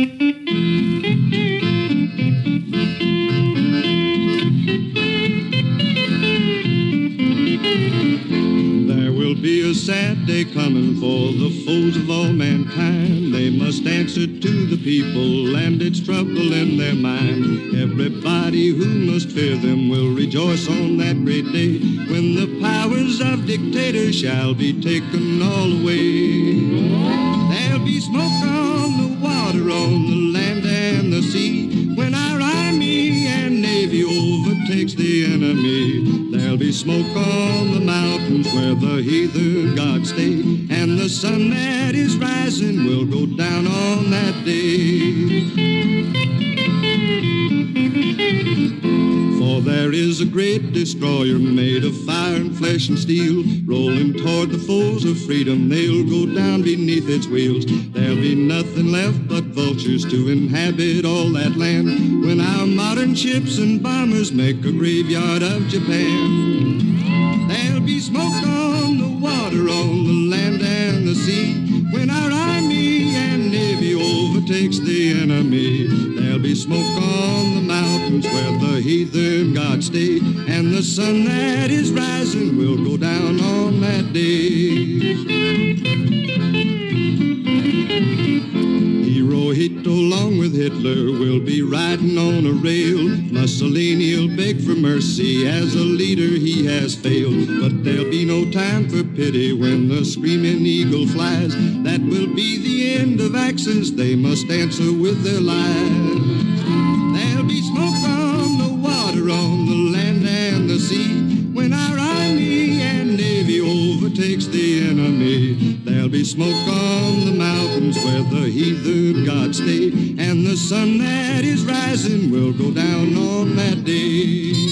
There will be a sad day coming for the foes of all mankind. They must answer to the people, and it's trouble in their mind. Everybody who must fear them will rejoice on that great day when the powers of dictators shall be taken all away. There'll be smoke on the land and the sea when our army and navy overtakes the enemy. There'll be smoke on the mountains where the heathen gods stay, and the sun that is rising will go down on that day. For there is a great destroyer made of fire and flesh and steel, rolling toward the foes of freedom. They'll go down beneath its wheels. There'll be nothing left but vultures to inhabit all that land when our modern ships and bombers make a graveyard of Japan. There'll be smoke on the water, on the land and the sea when our army and navy overtakes the enemy. There'll be smoke on the mountains where the heathen gods stay, and the sun that is rising will go down on that day. Hitler, will be riding on a rail. Mussolini will beg for mercy, as a leader he has failed. But there'll be no time for pity when the screaming eagle flies. That will be the end of Axis, they must answer with their lives. There'll be smoke on the water, on the land and the sea when our army and navy overtakes the enemy. Be smoke on the mountains where the heathen gods stay, and the sun that is rising will go down on that day.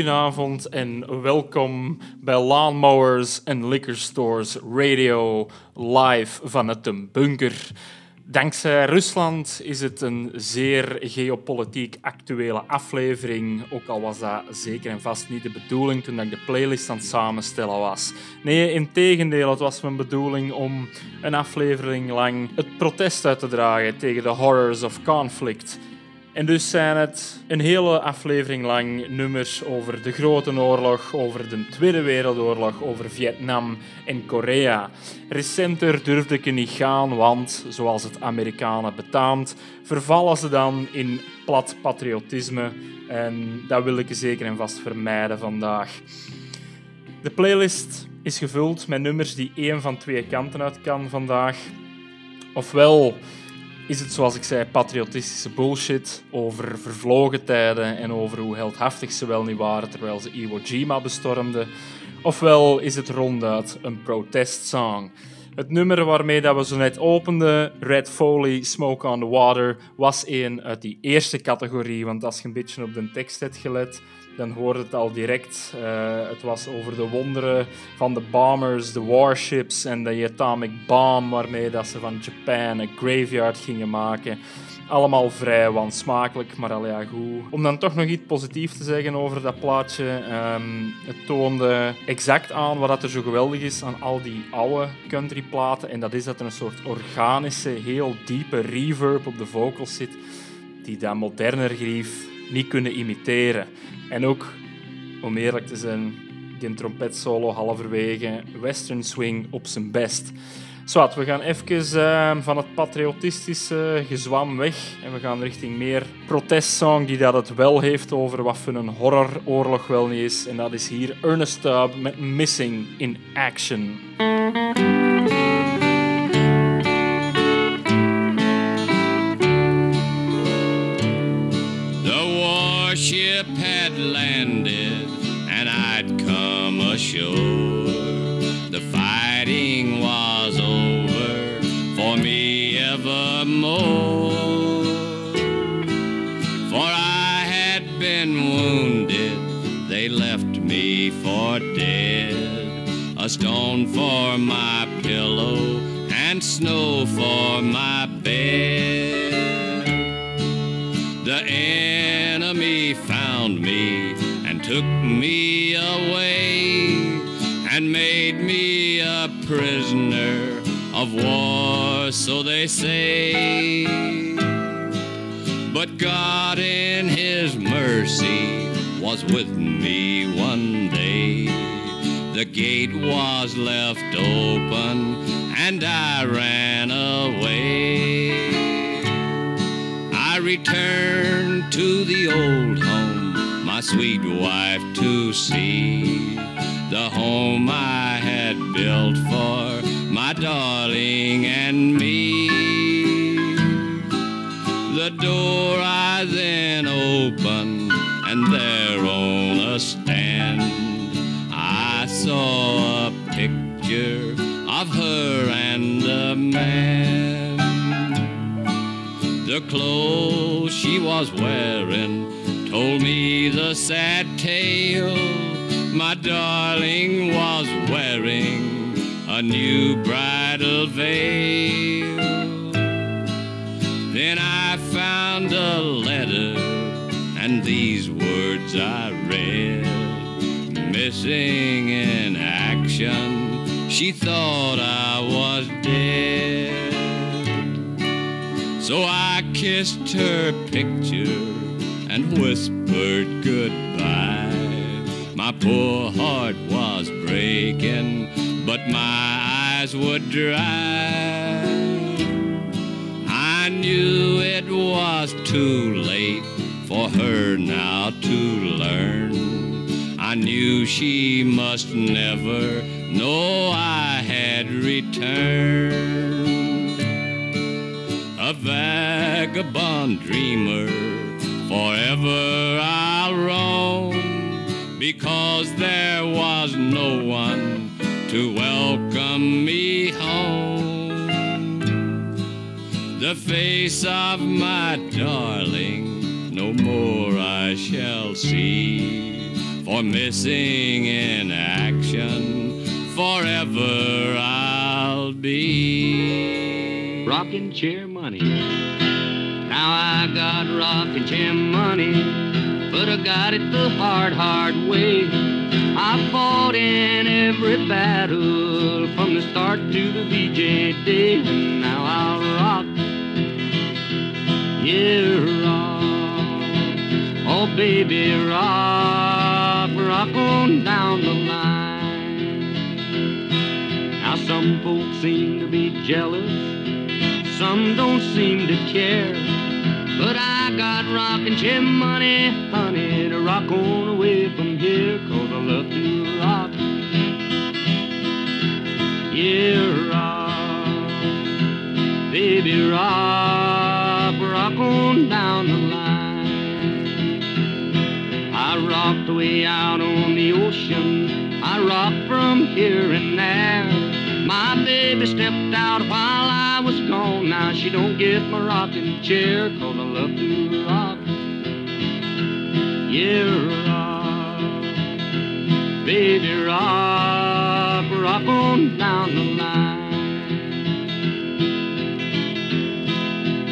Goedenavond en welkom bij Lawnmowers en Liquor Stores Radio live vanuit de bunker. Dankzij Rusland is het een zeer geopolitiek actuele aflevering, ook al was dat zeker en vast niet de bedoeling toen ik de playlist aan het samenstellen was. Nee, in tegendeel, het was mijn bedoeling om een aflevering lang het protest uit te dragen tegen de horrors of conflict. En dus zijn het een hele aflevering lang nummers over de Grote Oorlog, over de Tweede Wereldoorlog, over Vietnam en Korea. Recenter durfde ik er niet gaan, want, zoals het Amerikanen betaamt, vervallen ze dan in plat patriotisme. En dat wil ik zeker en vast vermijden vandaag. De playlist is gevuld met nummers die één van twee kanten uit kan vandaag. Ofwel is het, zoals ik zei, patriotistische bullshit over vervlogen tijden en over hoe heldhaftig ze wel niet waren terwijl ze Iwo Jima bestormden. Ofwel is het ronduit een protestsong. Het nummer waarmee dat we zo net openden, Red Foley, Smoke on the Water, was een uit die eerste categorie. Want als je een beetje op de tekst hebt gelet, dan hoorde het al direct. Uh, het was over de wonderen van de bombers, de warships en de atomic bomb waarmee dat ze van Japan een graveyard gingen maken. Allemaal vrij wansmakelijk, maar al ja, goed. Om dan toch nog iets positiefs te zeggen over dat plaatje. Um, het toonde exact aan wat er zo geweldig is aan al die oude countryplaten. En dat is dat er een soort organische, heel diepe reverb op de vocals zit, die dat moderner grief niet kunnen imiteren. En ook, om eerlijk te zijn, die trompetsolo halverwege, western swing op zijn best. Zwat, we gaan even uh, van het patriotistische gezwam weg en we gaan richting meer protestsong die dat het wel heeft over wat voor een horroroorlog wel niet is. En dat is hier Ernest Tubb met Missing in Action. Sure, The fighting was over for me evermore. For I had been wounded, they left me for dead. A stone for my pillow and snow for my bed. The enemy found me and took me away and made me a prisoner of war, so they say. But God in His mercy was with me one day. The gate was left open and I ran away. I returned to the old home, my sweet wife to see. The home I had built for my darling and me. The door I then opened, and there on a stand I saw a picture of her and a man. The clothes she was wearing told me the sad tale. Darling was wearing a new bridal veil. Then I found a letter, and these words I read. Missing in action, she thought I was dead. So I kissed her picture and whispered goodbye. My poor heart was breaking, but my eyes would dry. I knew it was too late for her now to learn. I knew she must never know I had returned. A vagabond dreamer, forever roam, because there was no one to welcome me home. The face of my darling no more I shall see, for missing in action forever I'll be. Rocking chair money. Now I got rocking chair money, but I got it the hard, hard way. I fought in every battle from the start to the VJ day, and now I'll rock. Yeah, rock. Oh, baby, rock, rock on down the line. Now some folks seem to be jealous, some don't seem to care. But I got rockin' chair money, honey, to rock on away from here, cause I love to Yeah, rock. Baby, rock, on down the line. I rocked way out on the ocean. I rocked from here and there. My baby stepped out while I was gone. Now she don't get my rocking chair, I love to rock. Yeah, rock. Baby, rock, on down the line.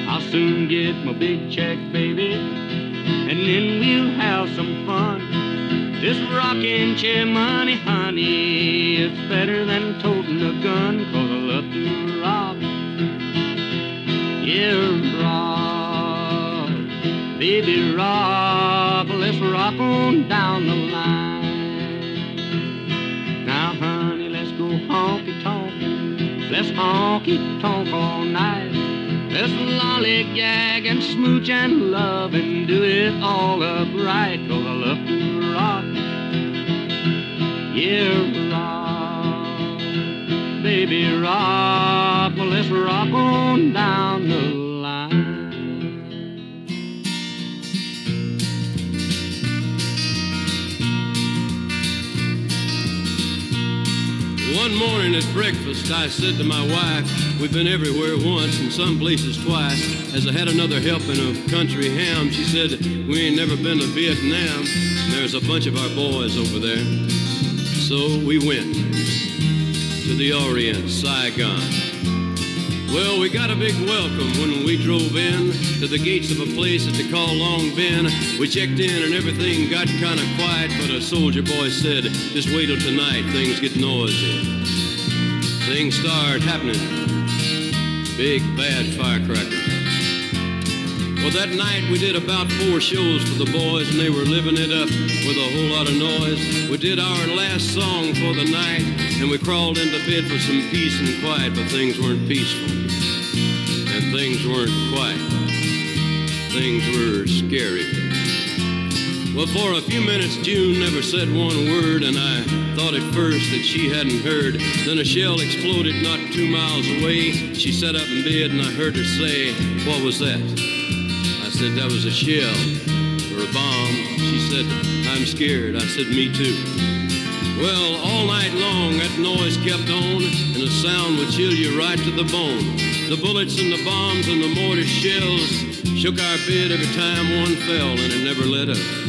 I'll soon get my big check, baby, and then we'll have some fun. This rocking chair money, honey, it's better than toting a gun, cause I love to rock. Yeah, rock. Baby, rock, let's rock on down the line. Let's honky tonk all night. Let's lollygag and smooch and love and do it all upright, cause I love to rock. Yeah, rock. Baby, rock. Well, let's rock on down the one morning at breakfast, I said to my wife, We've been everywhere once and some places twice. As I had another helping of country ham, she said, We ain't never been to Vietnam. There's a bunch of our boys over there. So we went to the Orient, Saigon. Well, we got a big welcome when we drove in to the gates of a place that they call Long Binh. We checked in and everything got kind of quiet, but a soldier boy said, just wait till tonight, things get noisy. Things start happening. Big bad firecrackers. Well, that night we did about four shows for the boys, and they were living it up with a whole lot of noise. We did our last song for the night, and we crawled into bed for some peace and quiet, but things weren't peaceful and things weren't quiet. Things were scary. Well, for a few minutes, June never said one word, and I thought at first that she hadn't heard. Then a shell exploded not two miles away. She sat up in bed, and I heard her say, What was that? I said, That was a shell or a bomb. She said, I'm scared. I said, Me too. Well, all night long that noise kept on, and the sound would chill you right to the bone. The bullets and the bombs and the mortar shells shook our bed every time one fell, and it never let up.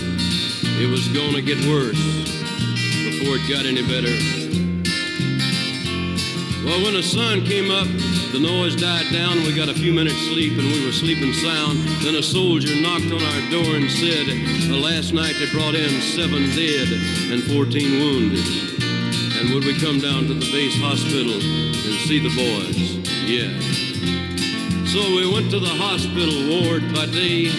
It was gonna get worse before it got any better. Well, when the sun came up, the noise died down. We got a few minutes sleep, and we were sleeping sound. Then a soldier knocked on our door and said, "Last night they brought in seven dead and 14 wounded." And would we come down to the base hospital and see the boys? Yeah. So we went to the hospital ward by day,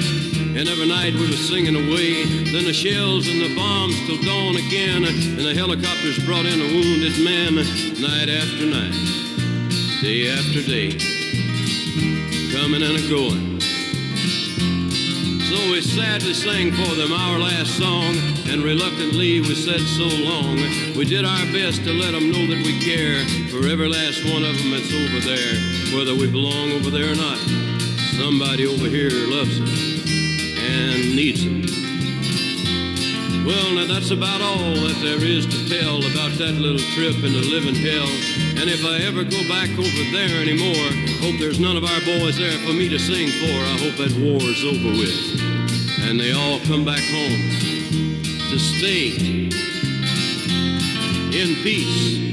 and every night we were singing away. Then the shells and the bombs till dawn again, and the helicopters brought in a wounded man night after night, day after day, coming and a going. So we sadly sang for them our last song, and reluctantly we said so long. We did our best to let them know that we care for every last one of them that's over there, whether we belong over there or not. Somebody over here loves them and needs them. Well, now that's about all that there is to tell about that little trip into living hell. And if I ever go back over there anymore, hope there's none of our boys there for me to sing for. I hope that war's over with. And they all come back home to stay in peace.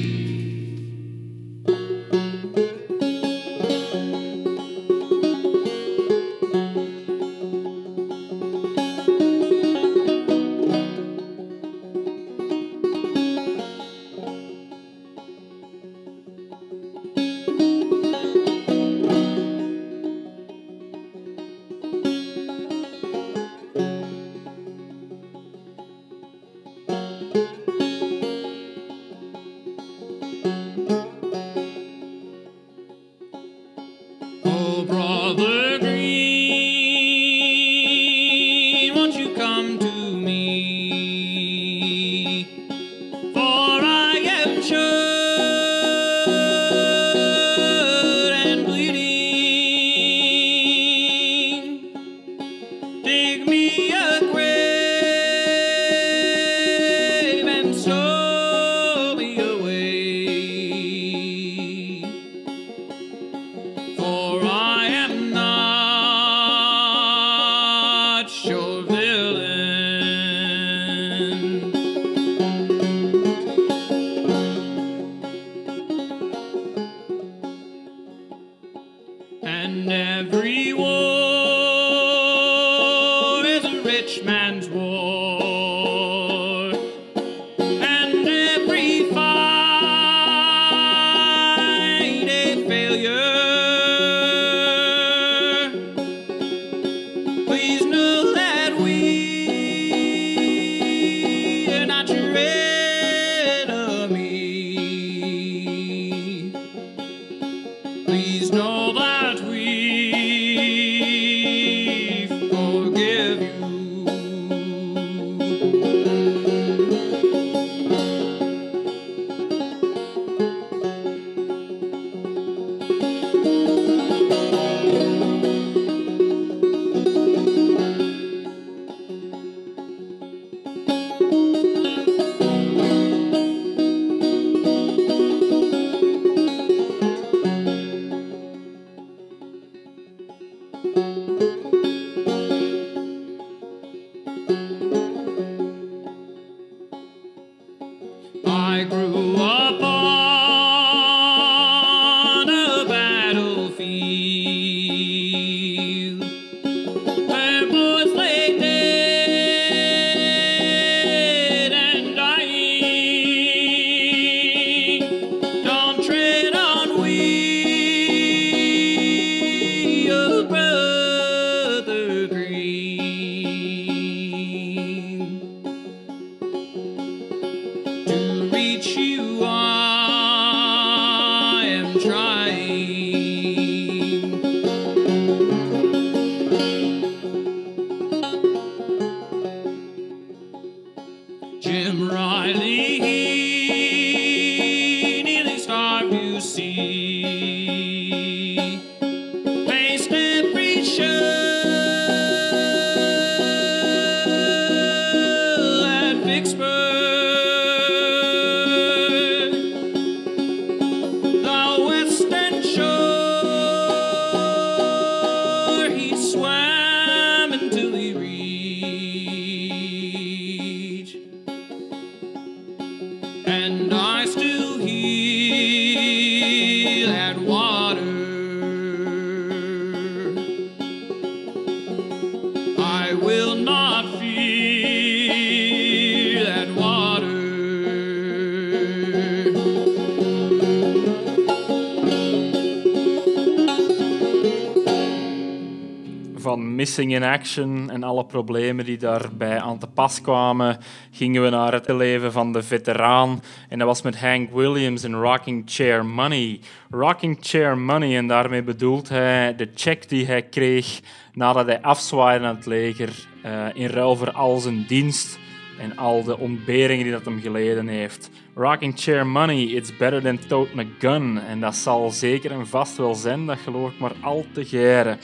In Action en alle problemen die daarbij aan te pas kwamen, gingen we naar het leven van de veteraan. En dat was met Hank Williams en Rocking Chair Money. Rocking Chair Money, en daarmee bedoelt hij de check die hij kreeg nadat hij afzwaaide aan het leger eh, in ruil voor al zijn dienst en al de ontberingen die dat hem geleden heeft. Rocking chair money, it's better than toting a gun. En dat zal zeker en vast wel zijn, dat geloof ik maar al te geren.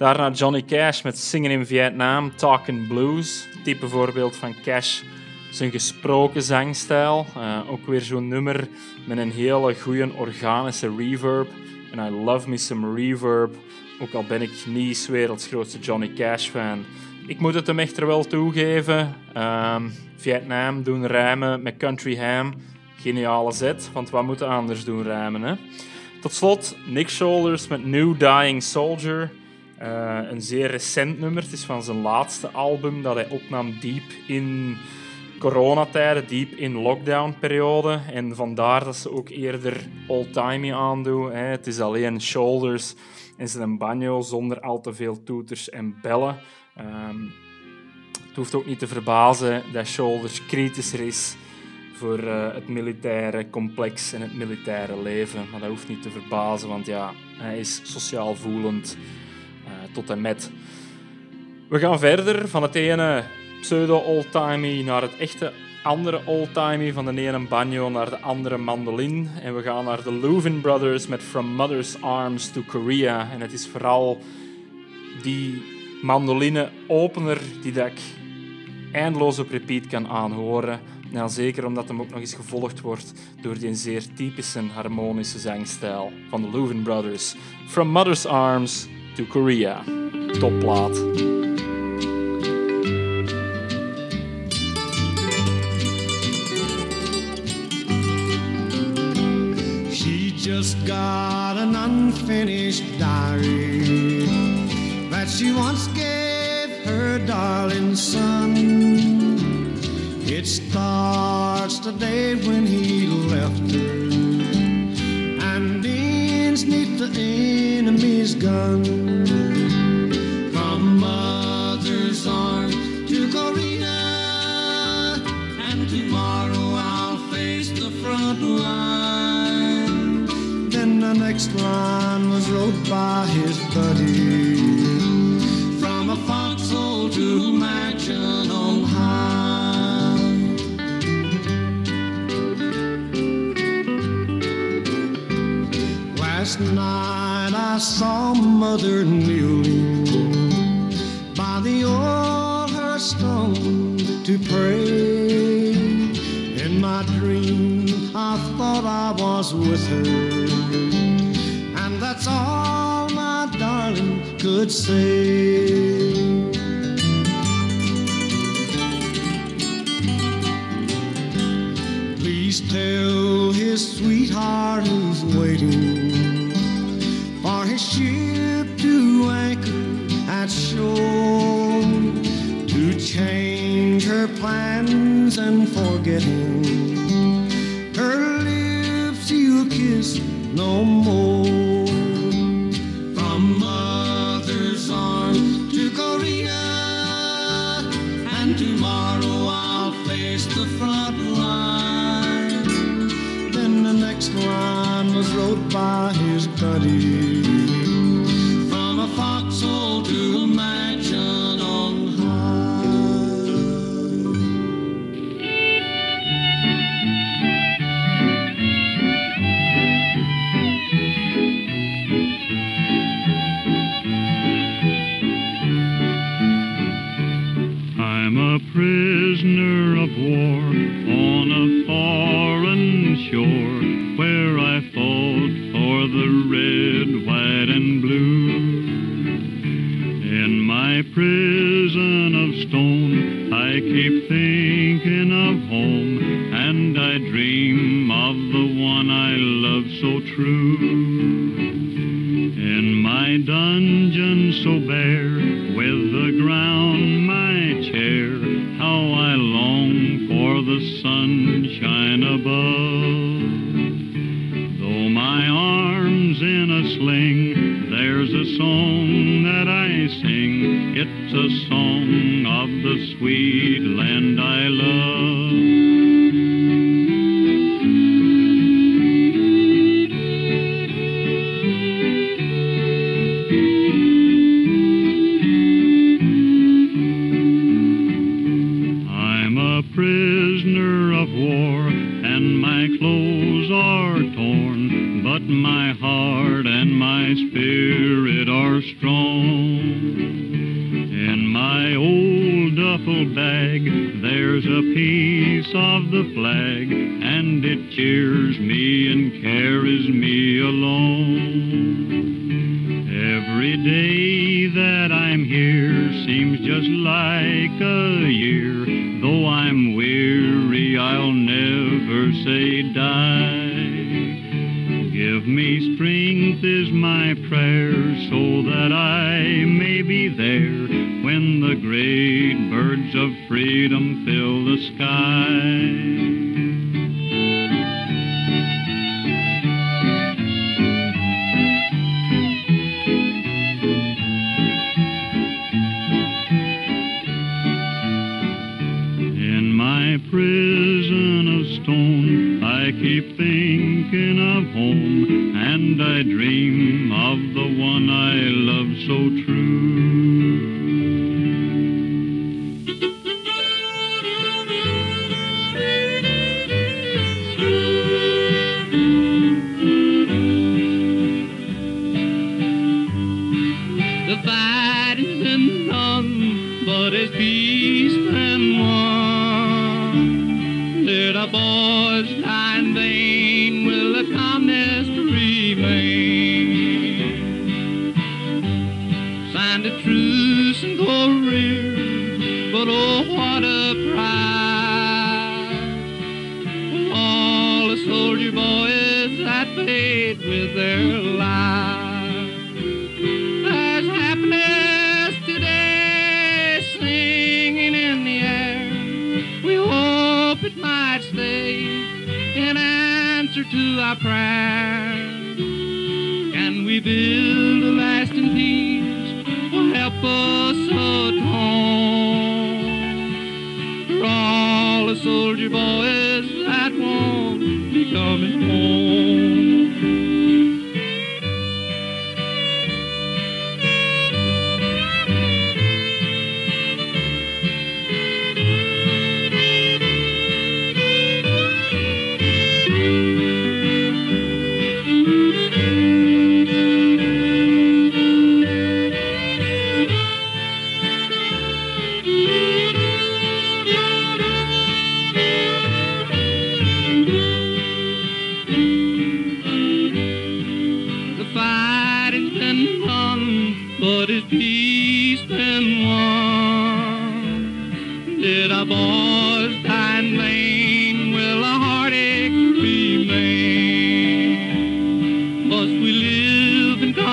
Daarna Johnny Cash met Zingen in Vietnam, Talking Blues. Type voorbeeld van Cash, zijn gesproken zangstijl. Eh, ook weer zo'n nummer met een hele goede organische reverb. En I love me some reverb. Ook al ben ik niet werelds grootste Johnny Cash fan. Ik moet het hem echter wel toegeven. Ehm, Vietnam doen rijmen met Country Ham. Geniale zet, want wat moeten anders doen rijmen, hè? Tot slot Nick Shoulders met New Dying Soldier. Eh, een zeer recent nummer. Het is van zijn laatste album dat hij opnam diep in coronatijden, diep in lockdownperiode. En vandaar dat ze ook eerder old-timey aandoen. Hè. Het is alleen shoulders en zijn banjo zonder al te veel toeters en bellen. Ehm, het hoeft ook niet te verbazen dat Shoulders kritischer is voor eh, het militaire complex en het militaire leven. Maar dat hoeft niet te verbazen, want ja, hij is sociaal voelend tot en met. We gaan verder van het ene pseudo-oldtimey naar het echte andere oldtimey, van de ene banjo naar de andere mandolin. En we gaan naar de Louvin Brothers met From Mother's Arms to Korea. En het is vooral die mandoline opener die dat ik eindeloos op repeat kan aanhoren. Ja, zeker omdat hem ook nog eens gevolgd wordt door die zeer typische harmonische zangstijl van de Louvin Brothers. From Mother's Arms to Korea. Topplaat. She just got an unfinished diary that she once gave her darling son. It starts the day when he left her and ends neath the gun. From mother's arms to Korea, and tomorrow I'll face the front line. Then the next line was wrote by his buddy. From a foxhole to mansion on high. Last night saw mother kneeling by the old hearthstone to pray. In my dream, I thought I was with her, and that's all my darling could say. Please tell his sweetheart who's waiting her plans and forget him. Her lips you kiss no more. From mother's arms to Korea, and tomorrow I'll face the front line. Then the next line was wrote by his buddy. home, and I dream of the one I love so true. In my dungeon so bare, with the ground my chair, how I long for the sunshine above. Though my arm's in a sling, there's a song that I sing. It's a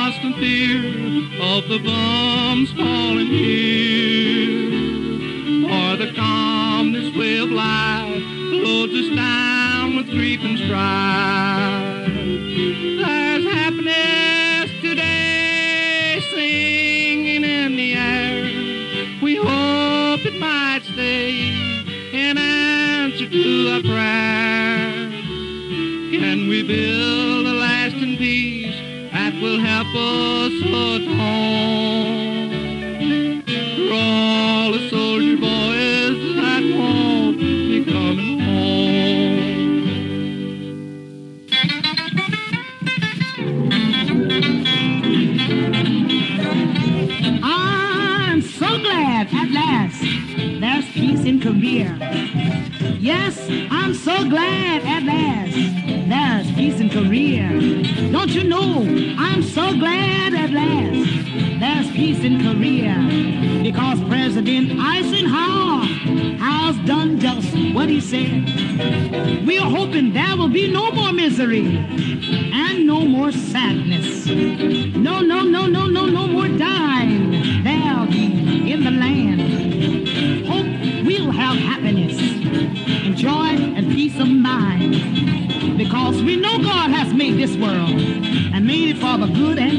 constant fear of the bombs falling here? Or the calmness way of life loads us down with grief and strife? There's happiness today singing in the air. We hope it might stay in answer to our prayer. Can we build will help us atone for all the soldier boys that won't be coming home? I'm so glad at last there's peace in Korea. Yes, I'm so glad at last peace in Korea. Don't you know? I'm so glad at last there's peace in Korea because President Eisenhower has done just what he said. We are hoping there will be no more misery and no more sadness. No, no, no, no, no, no this world and made it for the good and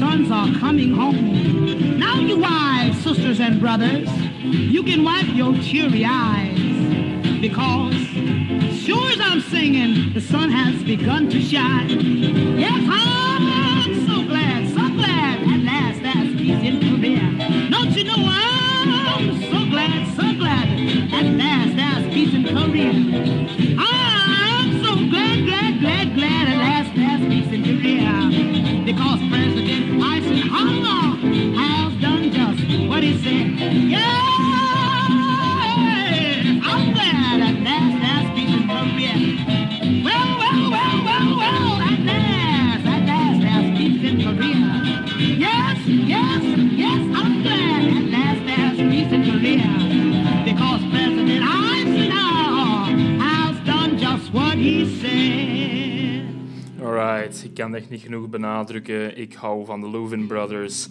sons are coming home. Now you wives, sisters and brothers, you can wipe your teary eyes because sure as I'm singing, the sun has begun to shine. Yes, I'm so glad, so glad at last there's peace in Korea. Don't you know I'm so glad, so glad at last there's peace in Korea. Kan echt niet genoeg benadrukken. Ik hou van de Louvin Brothers.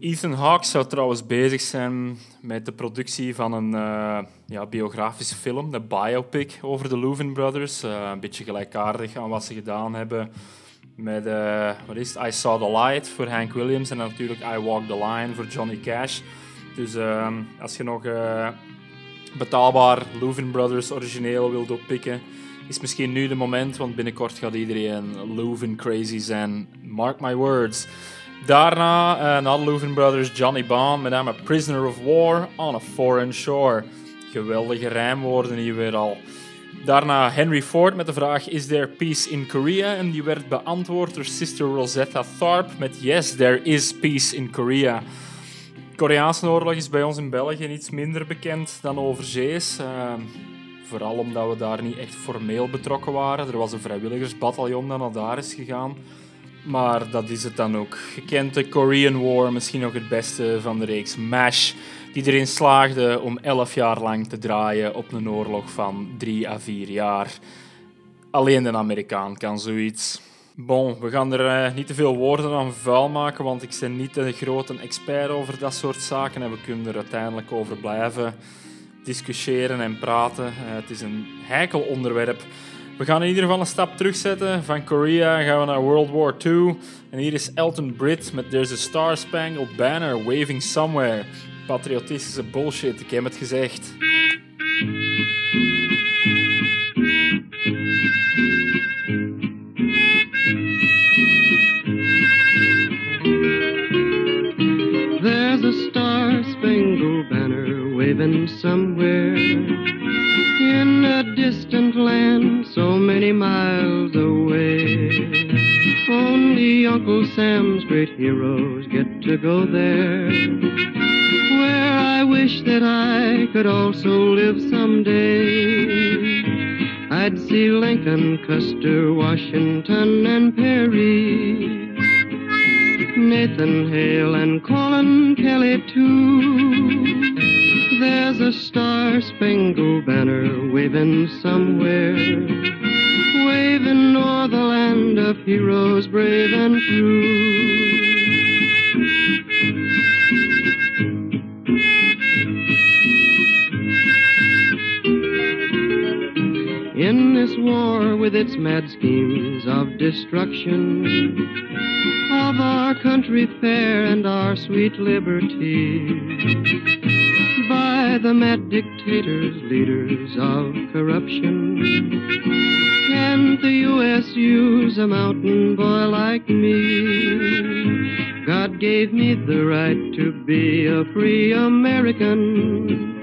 Ethan Hawke zou trouwens bezig zijn met de productie van een eh, ja, biografische film, een biopic over de Louvin Brothers. Eh, een beetje gelijkaardig aan wat ze gedaan hebben met eh, wat is? I Saw the Light voor Hank Williams en natuurlijk I Walk the Line voor Johnny Cash. Dus ehm, als je nog betaalbaar Louvin Brothers origineel wilt oppikken, is misschien nu de moment, want binnenkort gaat iedereen Louvin crazy zijn. Mark my words. Daarna uh, na de Brothers Johnny Bond met A Prisoner of War on a Foreign Shore. Geweldige rijmwoorden hier weer al. Daarna Henry Ford met de vraag Is there peace in Korea? En die werd beantwoord door sister Rosetta Tharpe met Yes, there is peace in Korea. De Koreaanse oorlog is bij ons in België iets minder bekend dan overzees. Uh, vooral omdat we daar niet echt formeel betrokken waren. Er was een vrijwilligersbataljon dat naar daar is gegaan. Maar dat is het dan ook. Je kent de Korean War, misschien nog het beste van de reeks MASH, die erin slaagde om 11 jaar lang te draaien op een oorlog van 3 à 4 jaar. Alleen de Amerikaan kan zoiets. Bon, we gaan er eh, niet te veel woorden aan vuil maken, want ik ben niet de grote expert over dat soort zaken en we kunnen er uiteindelijk over blijven discussiëren en praten. Eh, het is een heikel onderwerp. We gaan in ieder geval een stap terugzetten. Van Korea gaan we naar World War II. En hier is Elton Britt met There's a Star Spangled Banner Waving Somewhere. Patriotistische bullshit, ik heb het gezegd. Waving somewhere in a distant land so many miles away. Only Uncle Sam's great heroes get to go there. Where I wish that I could also live someday. I'd see Lincoln, Custer, Washington, and Perry. Nathan Hale and Colin Kelly, too. There's a star spangled banner waving somewhere, waving o'er the land of heroes brave and true. In this war with its mad schemes of destruction of our country fair and our sweet liberty the mad dictators, leaders of corruption. Can't the U.S. use a mountain boy like me? God gave me the right to be a free American.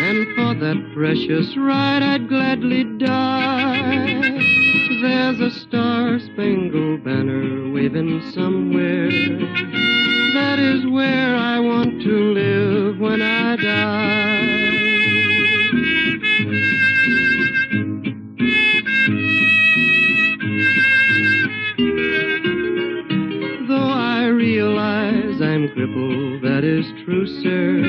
And for that precious right I'd gladly die. There's a star spangled banner waving somewhere. That is where I want to live when I die. Though I realize I'm crippled, that is true, sir.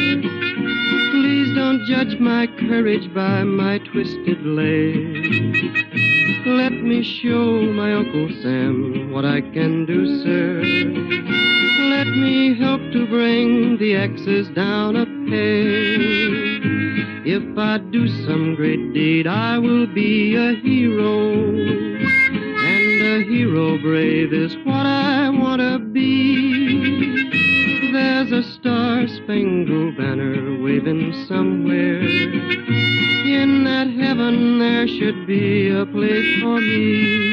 Please don't judge my courage by my twisted leg. Let me show my Uncle Sam what I can do, sir. Me help to bring the Axis down a peg. If I do some great deed, I will be a hero. And a hero brave is what I want to be. There's a star spangled banner waving somewhere. In that heaven there should be a place for me.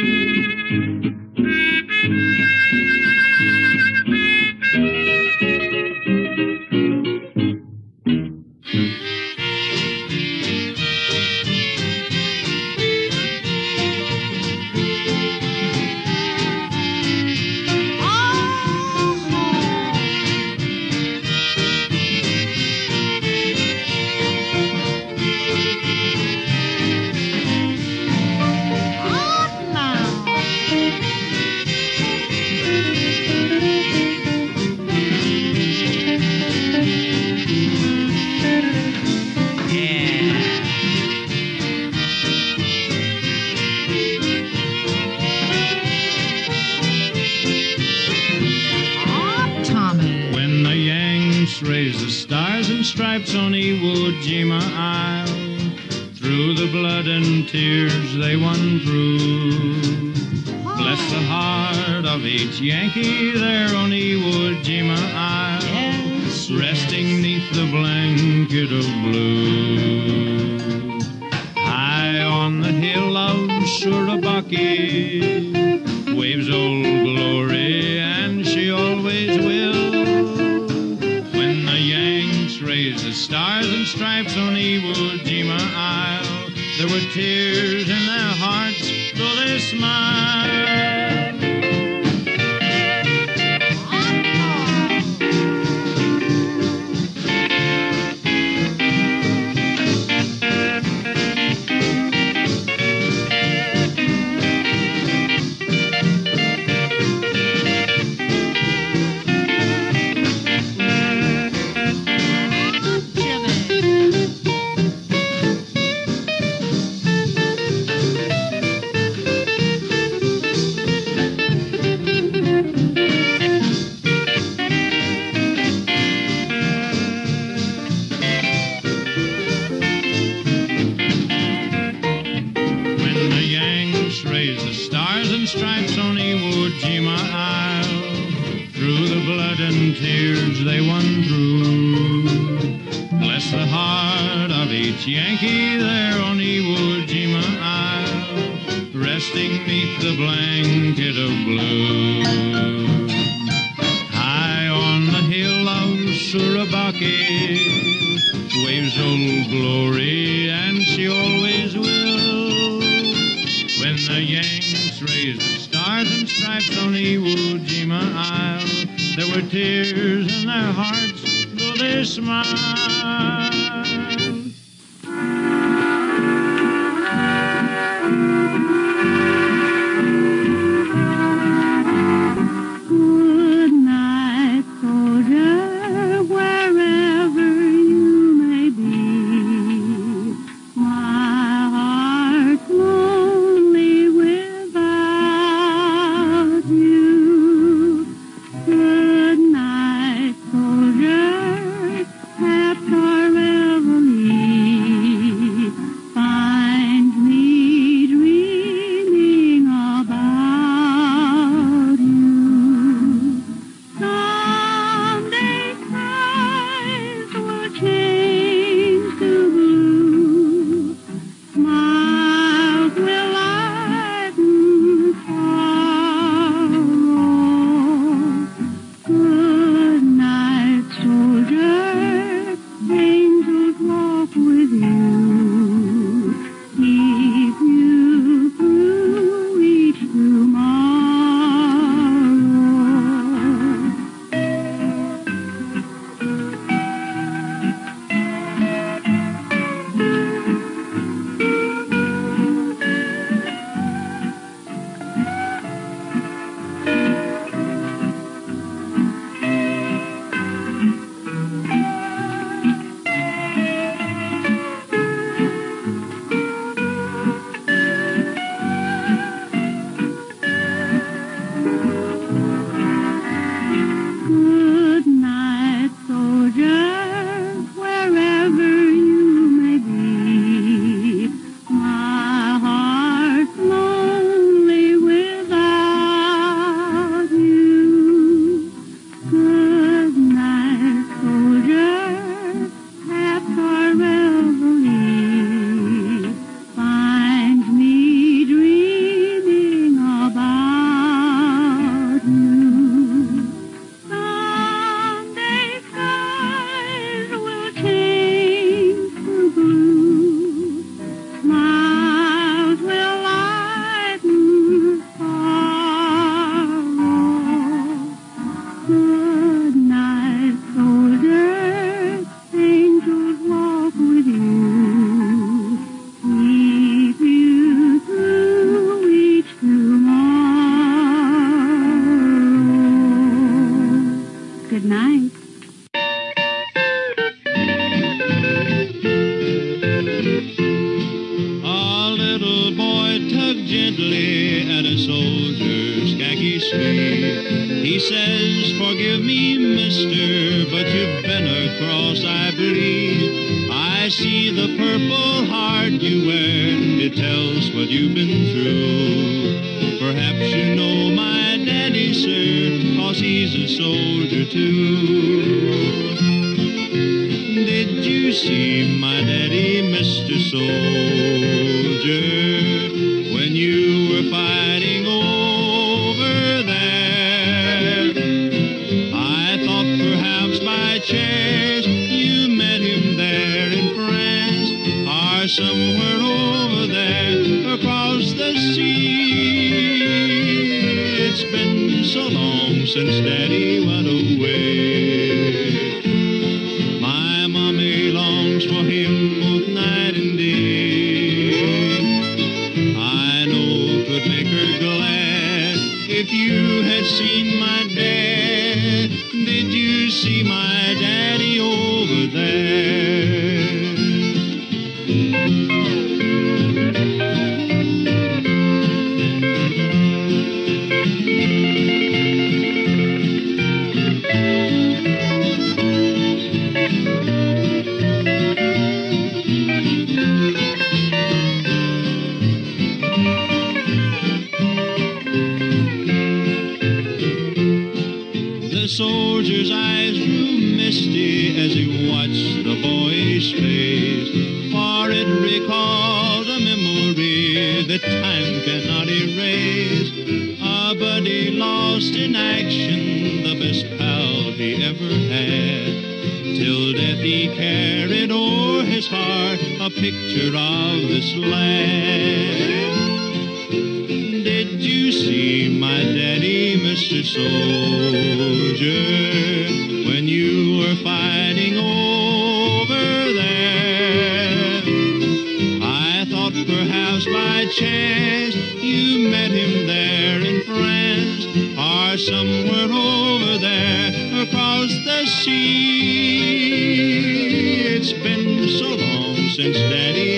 Face, for it recalled a memory that time cannot erase. A buddy lost in action, the best pal he ever had. till death he carried o'er his heart a picture of this land. Did you see my daddy, Mr. Soldier, when you were fighting chance you met him there in France or somewhere over there across the sea. It's been so long since Daddy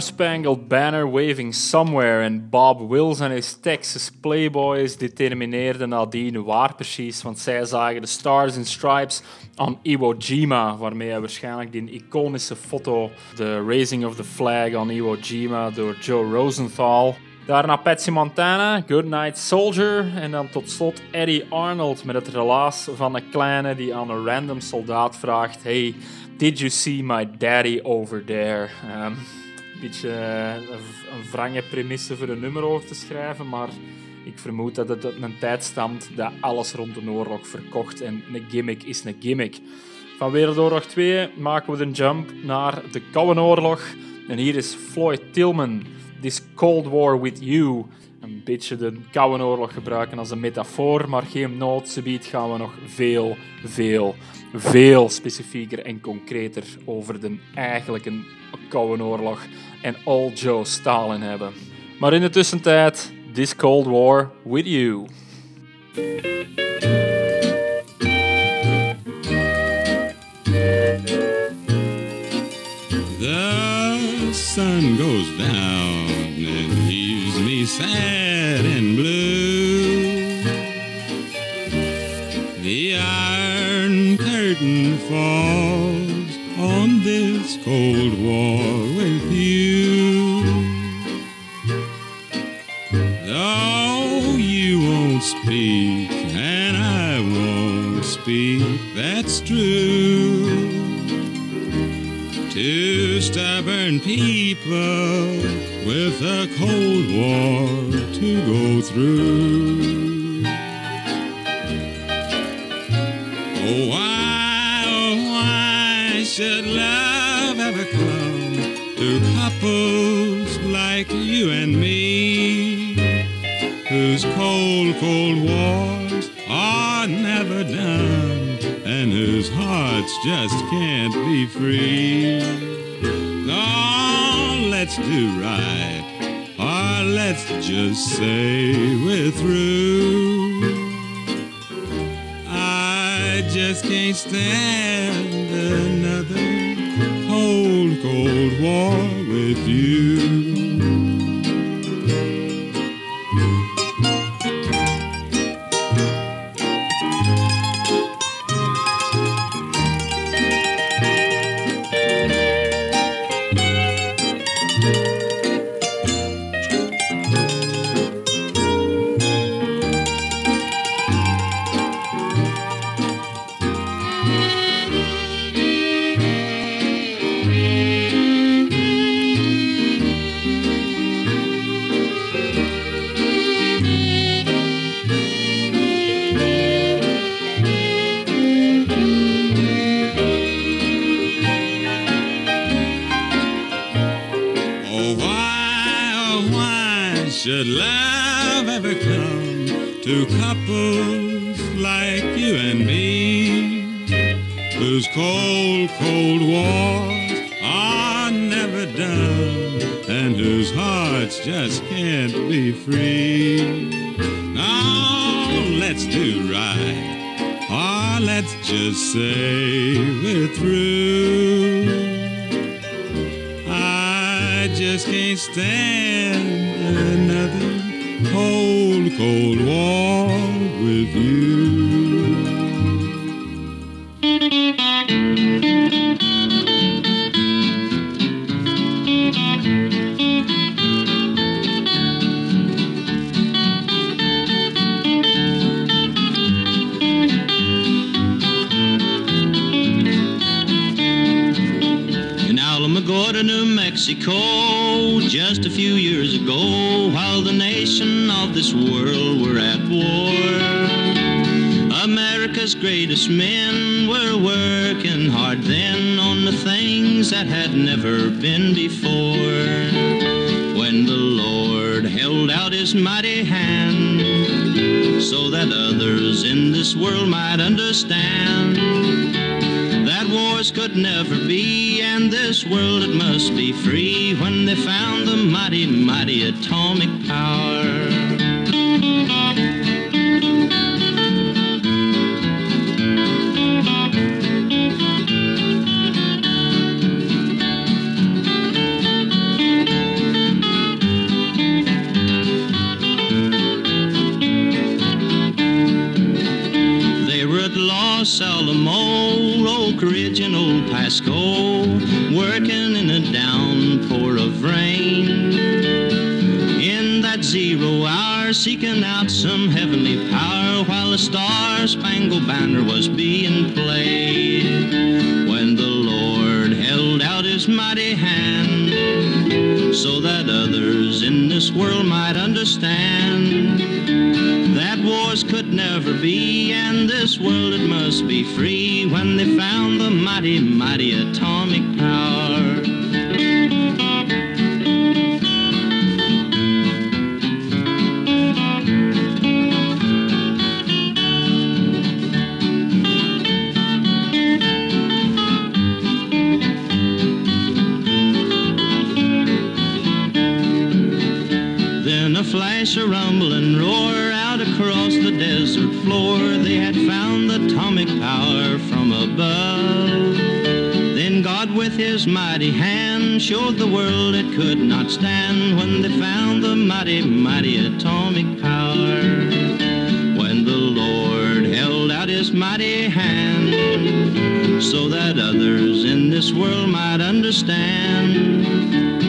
Star Spangled Banner waving somewhere en Bob Wills en his Texas Playboys determineerden nadien waar precies, want zij zagen de Stars and Stripes aan Iwo Jima, waarmee hij waarschijnlijk die iconische foto, de Raising of the Flag aan Iwo Jima door Joe Rosenthal. Daarna Patsy Montana, Goodnight Soldier en dan tot slot Eddie Arnold met het relaas van een kleine die aan een random soldaat vraagt Hey, did you see my daddy over there? Een beetje eh, een wrange premisse voor een nummer over te schrijven, maar ik vermoed dat het uit een tijd stamt dat alles rond de oorlog verkocht en een gimmick is een gimmick. Van Wereldoorlog 2 maken we de jump naar de Koude Oorlog. En hier is Floyd Tillman, This Cold War With You. Een beetje de Koude Oorlog gebruiken als een metafoor, maar geen nood. Gaan we nog veel, veel, veel specifieker en concreter over de eigenlijke Koude Oorlog en All Joe Stalin hebben. Maar in de tussentijd, This Cold War With You. The sun goes down and leaves me sad and blue. The iron curtain falls on this cold war with you. Though you won't speak and I won't speak, that's true. Two stubborn people with a cold war to go through. Cold, wars are never done and whose hearts just can't be free. No, let's do right, or let's just say we're through. I just can't stand another cold, cold war with you. Go to New Mexico just a few years ago while the nation of this world were at war. America's greatest men were working hard then on the things that had never been before. When the Lord held out his mighty hand so that others in this world might understand that wars could never be and this world it must be free when they found the mighty, mighty atomic power. A flash, a rumble, and roar out across the desert floor. They had found the atomic power from above. Then God, with his mighty hand, showed the world it could not stand when they found the mighty, mighty atomic power. When the Lord held out his mighty hand so that others in this world might understand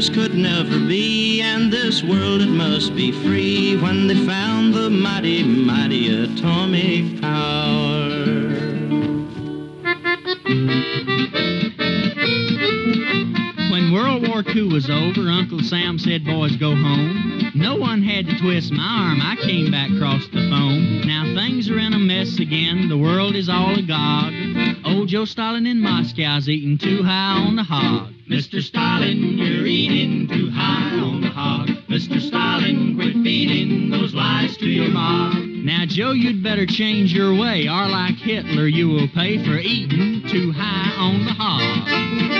that could never be, and this world it must be free when they found the mighty, mighty atomic power. When World War II was over, Uncle Sam said, Boys, go home. No one had to twist my arm. I came back across the foam. Now things are in a mess again. The world is all agog. Old Joe Stalin in Moscow's eating too high on the hog. Mr. Stalin, you're eating too high on the hog. Mr. Stalin, quit feeding those lies to your mob. Now, Joe, you'd better change your way, or like Hitler, you will pay for eating too high on the hog.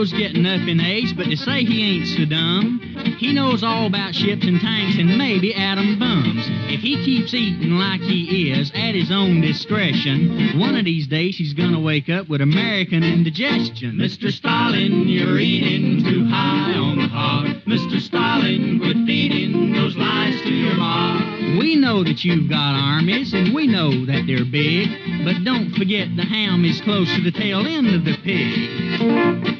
Joe's getting up in age, but to say he ain't so dumb, he knows all about ships and tanks and maybe atom bombs. If he keeps eating like he is, at his own discretion, one of these days he's gonna wake up with American indigestion. Mr. Stalin, you're eating too high on the hog. Mr. Stalin, quit feeding those lies to your mob. We know that you've got armies, and we know that they're big, but don't forget the ham is close to the tail end of the pig.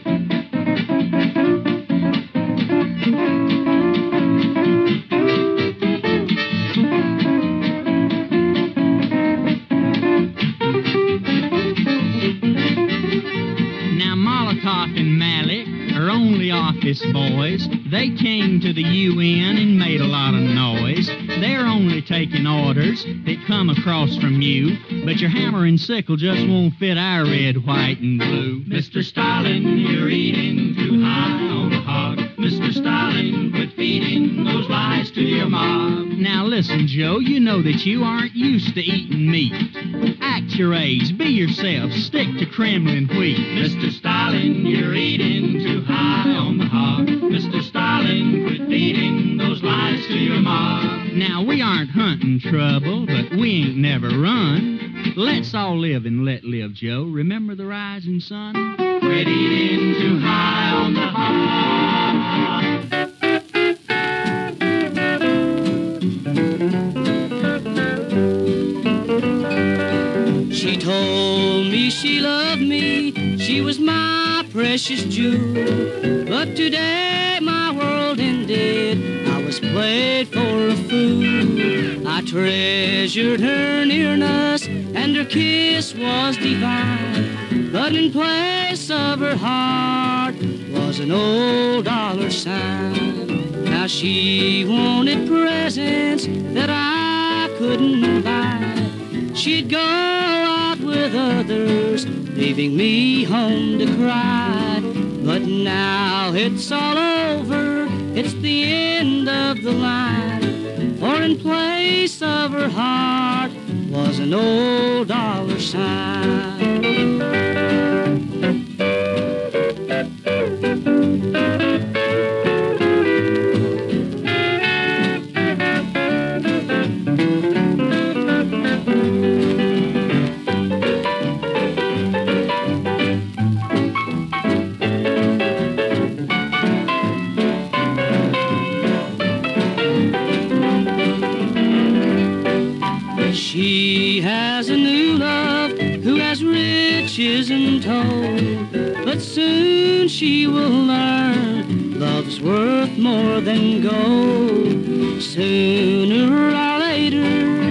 To the UN and made a lot of noise. They're only taking orders that come across from you, but your hammer and sickle just won't fit our red, white, and blue. Mr. Stalin, you're eating too high on the hog. Mr. Stalin, quit feeding those lies to your mob. Now listen, Joe, you know that you aren't used to eating meat. Act your age, be yourself, stick to Kremlin wheat. Mr. Stalin, you're eating too high on the hog. Mr. Stalin, quit feeding those lies to your mob. Now we aren't hunting trouble, but we ain't never run. Let's all live and let live, Joe. Remember the rising sun? Quit eating too high on the hog. She was my precious jewel. But today my world ended. I was played for a fool. I treasured her nearness, and her kiss was divine. But in place of her heart was an old dollar sign. Now she wanted presents that I couldn't buy. She'd go out with others, leaving me home to cry. But now it's all over, it's the end of the line. For in place of her heart was an old dollar sign. Soon she will learn love's worth more than gold. Sooner or later,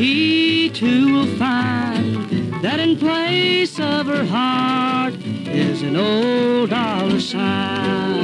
he too will find that in place of her heart is an old dollar sign.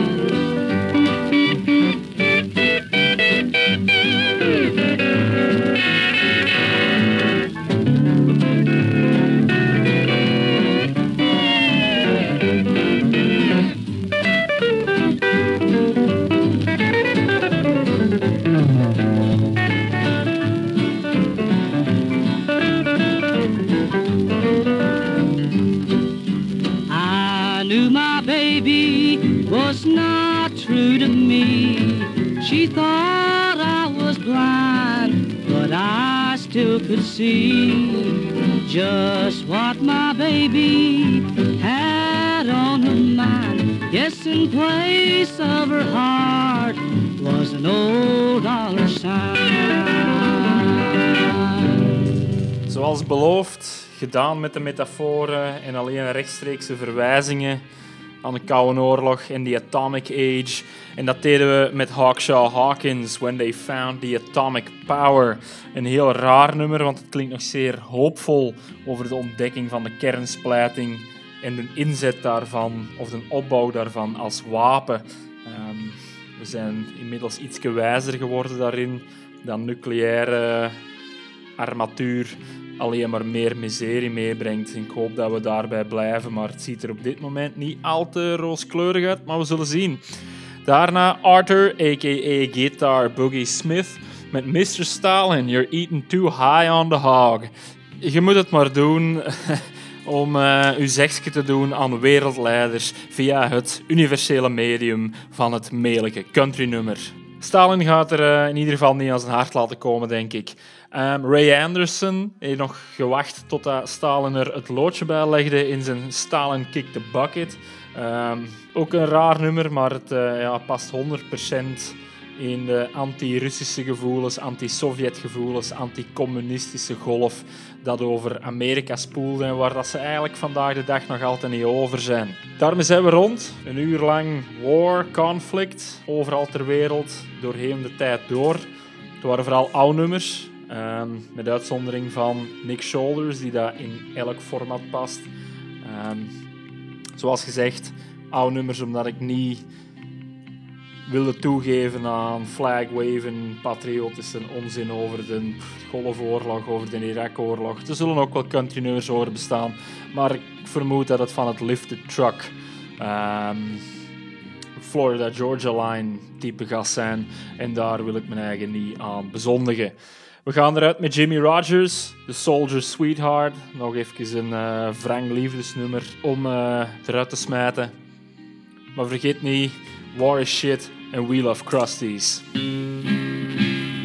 See just what my baby had on her mind. Yes, in place of her heart was an old dollar sign. Zoals beloofd, gedaan met de metaforen en alleen rechtstreekse verwijzingen aan de Koude Oorlog en de Atomic Age. En dat deden we met Hawkshaw Hawkins, When They Found the Atomic Power. Een heel raar nummer, want het klinkt nog zeer hoopvol over de ontdekking van de kernsplijting en de inzet daarvan, of de opbouw daarvan als wapen. Ehm, we zijn inmiddels iets wijzer geworden daarin dan nucleaire armatuur alleen maar meer miserie meebrengt. Ik hoop dat we daarbij blijven, maar het ziet er op dit moment niet al te rooskleurig uit, maar we zullen zien. Daarna Arthur, a.k.a. Guitar Boogie Smith, met Mr. Stalin, You're Eating Too High on the Hog. Je moet het maar doen om eh uw zegje te doen aan wereldleiders via het universele medium van het melijke countrynummer. Stalin gaat er eh, in ieder geval niet aan zijn hart laten komen, denk ik. Ehm, Ray Anderson heeft nog gewacht totdat Stalin er het loodje bij legde in zijn Stalin Kick the Bucket. Ehm, ook een raar nummer, maar het eh, ja, past 100% in de anti-Russische gevoelens, anti-Sovjet gevoelens, anti-communistische golf dat over Amerika spoelde en waar dat ze eigenlijk vandaag de dag nog altijd niet over zijn. Daarmee zijn we rond. Een uur lang war, conflict, overal ter wereld, doorheen de tijd door. Het waren vooral oude nummers, ehm, met uitzondering van Nick Shoulders, die dat in elk format past. Ehm, zoals gezegd, oude nummers omdat ik niet wilde toegeven aan flagwaven, patriotische onzin over de Golfoorlog, over de Irak-oorlog. Er zullen ook wel country nummers over bestaan, maar ik vermoed dat het van het lifted truck, ehm, Florida Georgia Line type gas zijn en daar wil ik mijn eigen niet aan bezondigen. We gaan eruit met Jimmy Rogers, The Soldier's Sweetheart. Nog even een eh wrang liefdesnummer om eh, eruit te smijten. Maar vergeet niet, War is shit and we love crusties.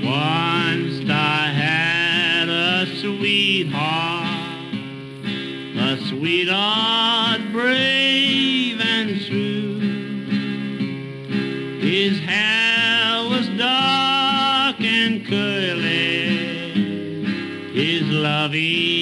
Once I had a sweetheart, a sweetheart brave his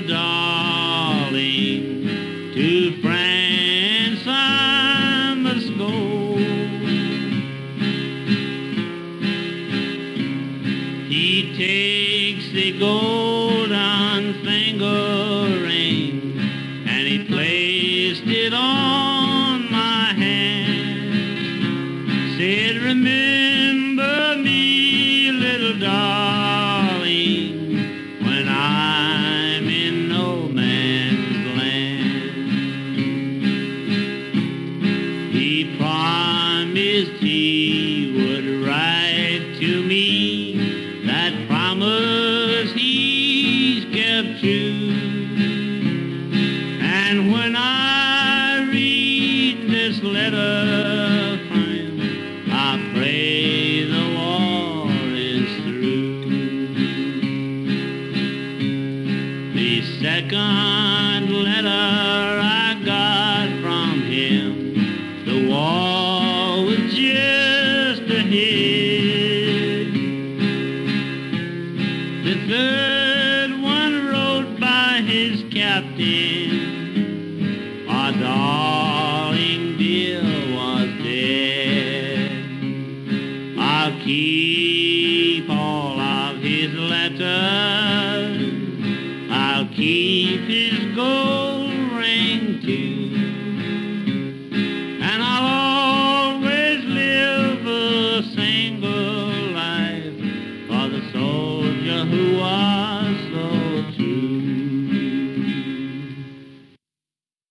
goodbye,